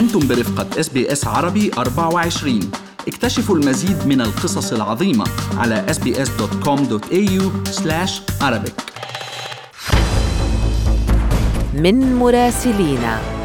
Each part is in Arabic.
أنتم برفقة إس بي إس عربي 24 اكتشفوا المزيد من القصص العظيمة على sbs.com.au arabic. من مراسلينا.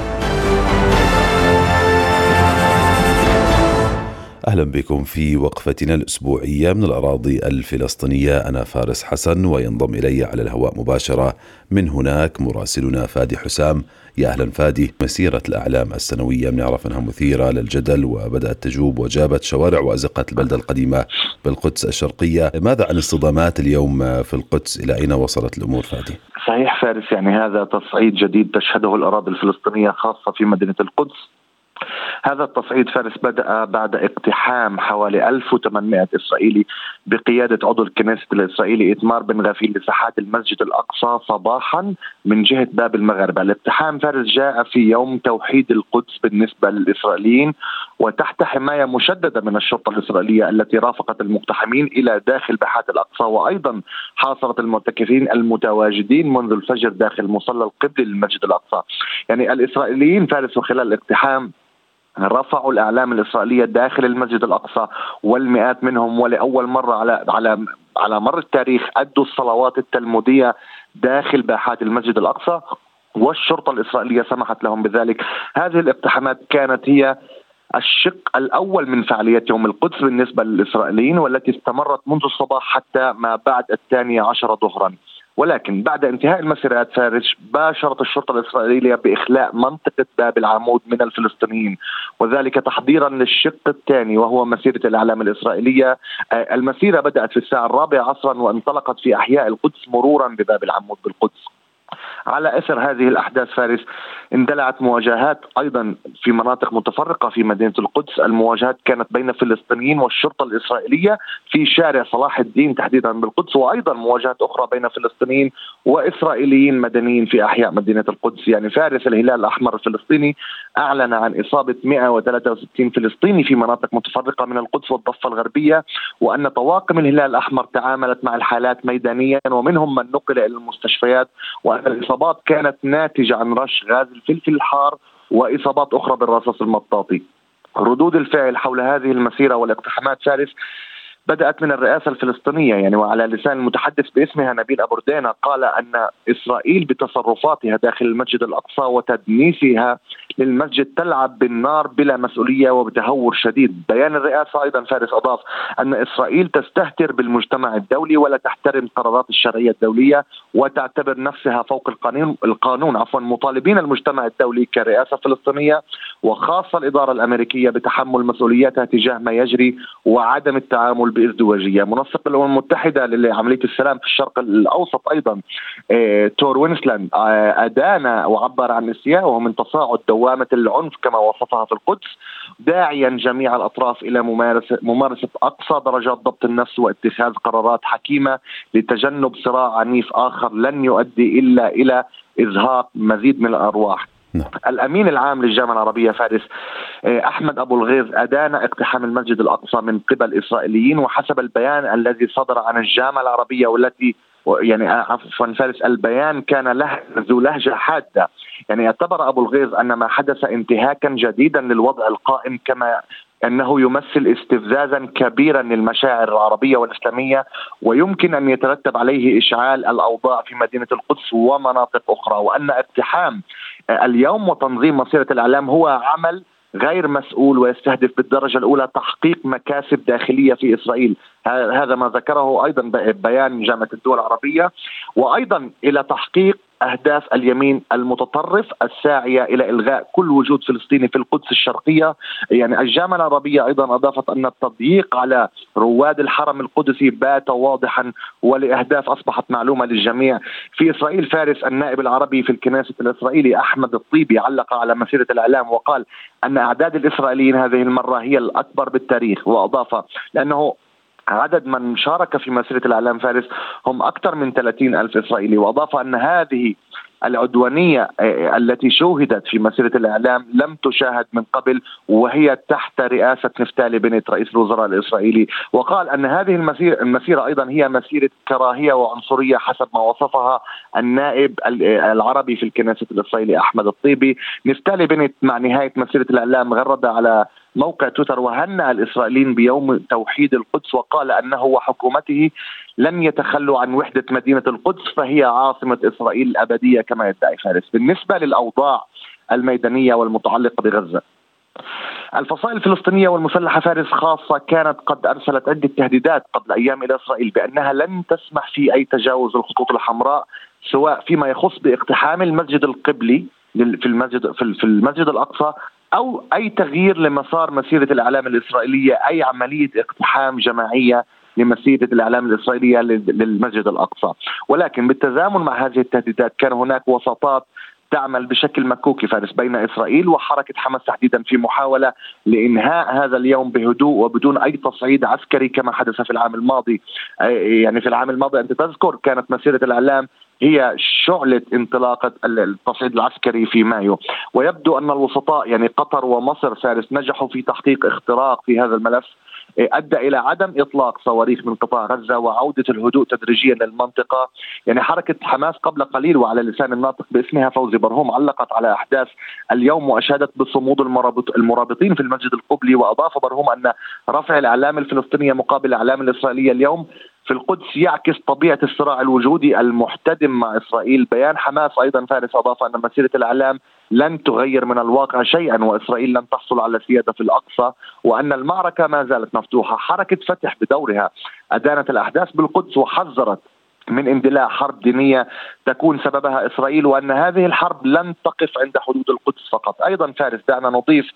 أهلا بكم في وقفتنا الأسبوعية من الأراضي الفلسطينية. أنا فارس حسن وينضم إلي على الهواء مباشرة. من هناك مراسلنا فادي حسام. يا أهلا فادي. مسيرة الأعلام السنوية بنعرف أنها مثيرة للجدل وبدأت تجوب وجابت شوارع وأزقة البلدة القديمة بالقدس الشرقية. ماذا عن الصدامات اليوم في القدس؟ إلى أين وصلت الأمور فادي؟ صحيح فارس يعني هذا تصعيد جديد تشهده الأراضي الفلسطينية خاصة في مدينة القدس. هذا التصعيد فارس بدأ بعد اقتحام حوالي 1800 إسرائيلي بقيادة عضو الكنيسة الإسرائيلي إتمار بن غفيل لساحات المسجد الأقصى صباحا من جهة باب المغاربة الاقتحام فارس جاء في يوم توحيد القدس بالنسبة للإسرائيليين وتحت حماية مشددة من الشرطة الإسرائيلية التي رافقت المقتحمين إلى داخل باحات الأقصى وأيضا حاصرت المعتكفين المتواجدين منذ الفجر داخل مصلى القبلي للمسجد الأقصى. يعني الإسرائيليين فارس خلال الاقتحام رفعوا الإعلام الاسرائيليه داخل المسجد الأقصى والمئات منهم ولأول مرة على على على مر التاريخ أدوا الصلوات التلمودية داخل باحات المسجد الأقصى والشرطة الإسرائيلية سمحت لهم بذلك. هذه الاقتحامات كانت هي الشق الأول من فعاليه يوم القدس بالنسبة للإسرائيليين والتي استمرت منذ الصباح حتى ما بعد الثانية عشر ظهرا. ولكن بعد انتهاء المسيرات فارس باشرت الشرطة الإسرائيلية بإخلاء منطقة باب العمود من الفلسطينيين وذلك تحضيرا للشق الثاني وهو مسيرة الإعلام الإسرائيلية. آه، المسيرة بدأت في الساعة الرابعة عصرا وانطلقت في أحياء القدس مرورا بباب العمود بالقدس. على أثر هذه الأحداث فارس اندلعت مواجهات أيضا في مناطق متفرقة في مدينة القدس، المواجهات كانت بين فلسطينيين والشرطة الإسرائيلية في شارع صلاح الدين تحديدا بالقدس وأيضا مواجهات أخرى بين فلسطينيين وإسرائيليين مدنيين في أحياء مدينة القدس، يعني فارس الهلال الأحمر الفلسطيني أعلن عن إصابة 163 فلسطيني في مناطق متفرقة من القدس والضفة الغربية وأن طواقم الهلال الأحمر تعاملت مع الحالات ميدانيا ومنهم من نقل إلى المستشفيات وأن الاصابات كانت ناتجة عن رش غاز الفلفل الحار وإصابات أخرى بالرصاص المطاطي. ردود الفعل حول هذه المسيرة والاقتحامات فارس بدأت من الرئاسة الفلسطينية يعني وعلى لسان المتحدث باسمها نبيل أبو ردينة قال أن إسرائيل بتصرفاتها داخل المسجد الأقصى وتدنيسها للمسجد تلعب بالنار بلا مسؤولية وبتهور شديد. بيان الرئاسة أيضا فارس أضاف أن إسرائيل تستهتر بالمجتمع الدولي ولا تحترم قرارات الشرعية الدولية وتعتبر نفسها فوق القانون القانون. عفوا مطالبين المجتمع الدولي كرئاسة فلسطينية وخاصة الإدارة الأمريكية بتحمل مسؤولياتها تجاه ما يجري وعدم التعامل بازدواجيه، منسق الأمم المتحدة لعملية السلام في الشرق الأوسط أيضا آه، تور وينسلاند آه، أدان وعبر عن استيائه من تصاعد دوامة العنف كما وصفها في القدس داعيا جميع الأطراف إلى ممارسه ممارسة أقصى درجات ضبط النفس واتخاذ قرارات حكيمة لتجنب صراع عنيف آخر لن يؤدي إلا إلى إزهاق مزيد من الأرواح. نعم. الأمين العام للجامعة العربية فارس آه، أحمد أبو الغيظ أدان اقتحام المسجد الأقصى من قبل إسرائيليين وحسب البيان الذي صدر عن الجامعة العربية والتي يعني عفوا فارس البيان كان له ذو لهجة حادة يعني اعتبر أبو الغيظ أن ما حدث انتهاكا جديدا للوضع القائم كما أنه يمثل استفزازا كبيرا للمشاعر العربية والإسلامية ويمكن أن يترتب عليه إشعال الأوضاع في مدينة القدس ومناطق أخرى وأن اقتحام اليوم وتنظيم مسيرة الإعلام هو عمل غير مسؤول ويستهدف بالدرجة الأولى تحقيق مكاسب داخلية في إسرائيل. هذا ما ذكره أيضا بيان جامعة الدول العربية. وأيضا إلى تحقيق أهداف اليمين المتطرف الساعية إلى إلغاء كل وجود فلسطيني في القدس الشرقية، يعني الجامعة العربية أيضا أضافت أن التضييق على رواد الحرم القدسي بات واضحا ولأهداف أصبحت معلومة للجميع، في إسرائيل فارس النائب العربي في الكنيسة الإسرائيلي أحمد الطيبي علق على مسيرة الإعلام وقال أن أعداد الإسرائيليين هذه المرة هي الأكبر بالتاريخ وأضاف لأنه عدد من شارك في مسيرة الإعلام فارس هم أكثر من 30 ألف إسرائيلي وأضاف أن هذه العدوانية آه، التي شوهدت في مسيرة الإعلام لم تشاهد من قبل وهي تحت رئاسة نفتالي بنت رئيس الوزراء الإسرائيلي. وقال أن هذه المسيره المسيرة أيضا هي مسيرة كراهية وعنصرية حسب ما وصفها النائب العربي في الكنيسة الإسرائيلي أحمد الطيبي. نفتالي بنت مع نهاية مسيرة الإعلام غرد على موقع تويتر وهنأ الإسرائيليين بيوم توحيد القدس وقال أنه وحكومته لن يتخلوا عن وحدة مدينة القدس فهي عاصمة إسرائيل الأبدية كما يدعي فارس. بالنسبة للأوضاع الميدانية والمتعلقة بغزة. الفصائل الفلسطينية والمسلحة فارس خاصة كانت قد أرسلت عدة تهديدات قبل أيام إلى إسرائيل بأنها لن تسمح في أي تجاوز الخطوط الحمراء سواء فيما يخص باقتحام المسجد القبلي في المسجد في المسجد الأقصى أو أي تغيير لمسار مسيرة الإعلام الإسرائيلية أي عملية اقتحام جماعية لمسيرة الإعلام الإسرائيلية للمسجد الأقصى، ولكن بالتزامن مع هذه التهديدات كان هناك وساطات تعمل بشكل مكوكي فارس بين إسرائيل وحركة حماس تحديدا في محاولة لإنهاء هذا اليوم بهدوء وبدون أي تصعيد عسكري كما حدث في العام الماضي. يعني في العام الماضي أنت تذكر كانت مسيرة الإعلام هي شعلة انطلاقة التصعيد العسكري في مايو. ويبدو أن الوسطاء يعني قطر ومصر فارس نجحوا في تحقيق اختراق في هذا الملف أدى إلى عدم إطلاق صواريخ من قطاع غزة وعودة الهدوء تدريجيا للمنطقة، يعني حركة حماس قبل قليل وعلى لسان الناطق باسمها فوزي برهوم علقت على أحداث اليوم وأشادت بصمود المرابط المرابطين في المسجد القبلي. وأضاف برهوم أن رفع الإعلام الفلسطينيه مقابل الإعلام الاسرائيليه اليوم في القدس يعكس طبيعة الصراع الوجودي المحتدم مع إسرائيل، بيان حماس أيضا فارس أضاف أن مسيرة الإعلام لن تغير من الواقع شيئا وإسرائيل لن تحصل على سياده في الأقصى وأن المعركة ما زالت مفتوحة، حركة فتح بدورها أدانت الأحداث بالقدس وحذرت من اندلاع حرب دينية تكون سببها إسرائيل وأن هذه الحرب لن تقف عند حدود القدس فقط، أيضا فارس دعنا نضيف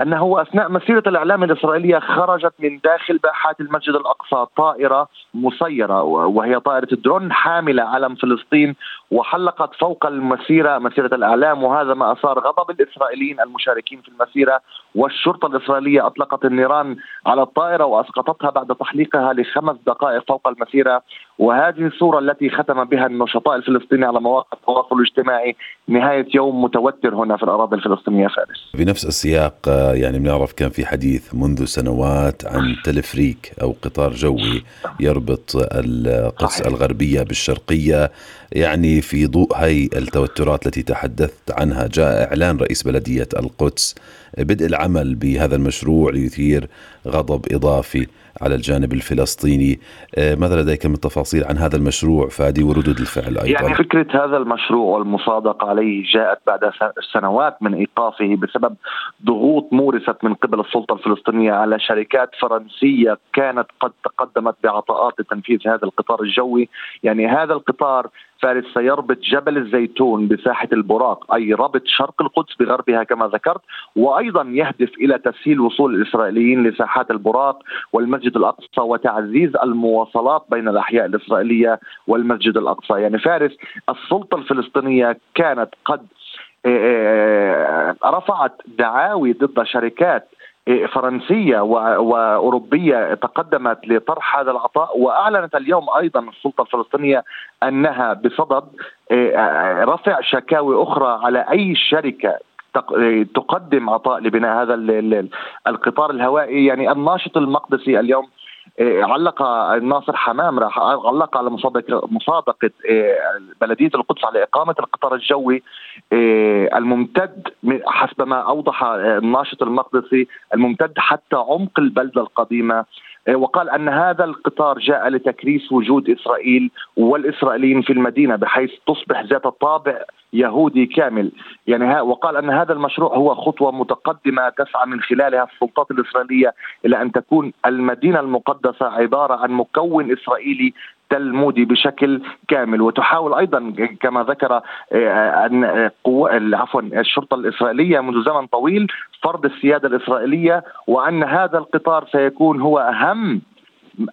أنه أثناء مسيرة الإعلام الإسرائيلية خرجت من داخل باحات المسجد الأقصى طائرة مسيرة وهي طائرة الدرون حاملة علم فلسطين وحلقت فوق المسيرة مسيرة الإعلام وهذا ما أثار غضب الإسرائيليين المشاركين في المسيرة والشرطة الإسرائيلية أطلقت النيران على الطائرة وأسقطتها بعد تحليقها لخمس دقائق فوق المسيرة. وهذه الصورة التي ختم بها النشطاء الفلسطينيين على مواقع التواصل الاجتماعي نهاية يوم متوتر هنا في الأراضي الفلسطينية فارس. بنفس السياق يعني بنعرف كان في حديث منذ سنوات عن تلفريك أو قطار جوي يربط القدس الغربية بالشرقية يعني في ضوء هاي التوترات التي تحدثت عنها. جاء إعلان رئيس بلدية القدس بدء العمل بهذا المشروع ليثير غضب إضافي. على الجانب الفلسطيني. آه، ماذا لديك من تفاصيل عن هذا المشروع فادي وردود الفعل أيضا؟ يعني فكرة هذا المشروع والمصادقة عليه جاءت بعد سنوات من إيقافه بسبب ضغوط مورست من قبل السلطة الفلسطينية على شركات فرنسية كانت قد تقدمت بعطاءات لتنفيذ هذا القطار الجوي. يعني هذا القطار فارس سيربط جبل الزيتون بساحة البراق أي ربط شرق القدس بغربها كما ذكرت وأيضا يهدف إلى تسهيل وصول الإسرائيليين لساحات البراق والمسجد الأقصى وتعزيز المواصلات بين الأحياء الإسرائيلية والمسجد الأقصى. يعني فارس السلطة الفلسطينية كانت قد آه، آه، رفعت دعاوي ضد شركات فرنسية واوروبيه تقدمت لطرح هذا العطاء وأعلنت اليوم أيضا السلطة الفلسطينية أنها بصدد آه، رفع شكاوي أخرى على أي شركة تقدم عطاء لبناء هذا القطار الهوائي يعني الناشط المقدسي اليوم علق ناصر حمام راح علق على مصادقة آه، بلدية القدس على إقامة القطار الجوي آه، الممتد حسب ما أوضح الناشط المقدسي الممتد حتى عمق البلدة القديمة. وقال أن هذا القطار جاء لتكريس وجود إسرائيل والإسرائيليين في المدينة بحيث تصبح ذات طابع يهودي كامل. يعني وقال أن هذا المشروع هو خطوة متقدمة تسعى من خلالها السلطات الإسرائيلية إلى أن تكون المدينة المقدسة عبارة عن مكون إسرائيلي تلمودي بشكل كامل وتحاول أيضا كما ذكر آه، أن عفوا الشرطة الإسرائيلية منذ زمن طويل فرض السيادة الإسرائيلية وأن هذا القطار سيكون هو أهم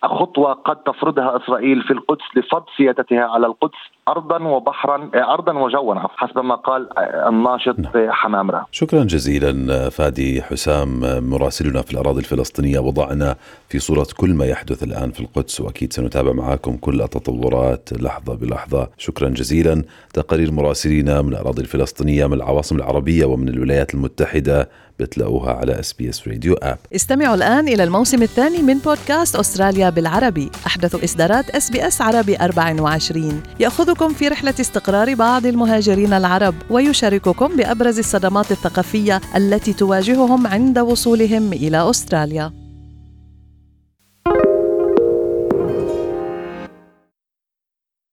خطوة قد تفرضها إسرائيل في القدس لفرض سيادتها على القدس ارضا وبحرا ارضا وجوا حسب ما قال الناشط نعم. حمامرة. شكرا جزيلا فادي حسام مراسلنا في الأراضي الفلسطينية وضعنا في صورة كل ما يحدث الآن في القدس وأكيد سنتابع معكم كل التطورات لحظة بلحظة. شكرا جزيلا تقارير مراسلينا من الأراضي الفلسطينية من العواصم العربية ومن الولايات المتحدة بتلاقوها على SBS Radio app استمعوا الآن إلى الموسم الثاني من بودكاست أستراليا بالعربي. أحدث إصدارات اس بي اس عربي 24 يأخذكم في رحلة استقرار بعض المهاجرين العرب ويشارككم بأبرز الصدمات الثقافية التي تواجههم عند وصولهم إلى أستراليا.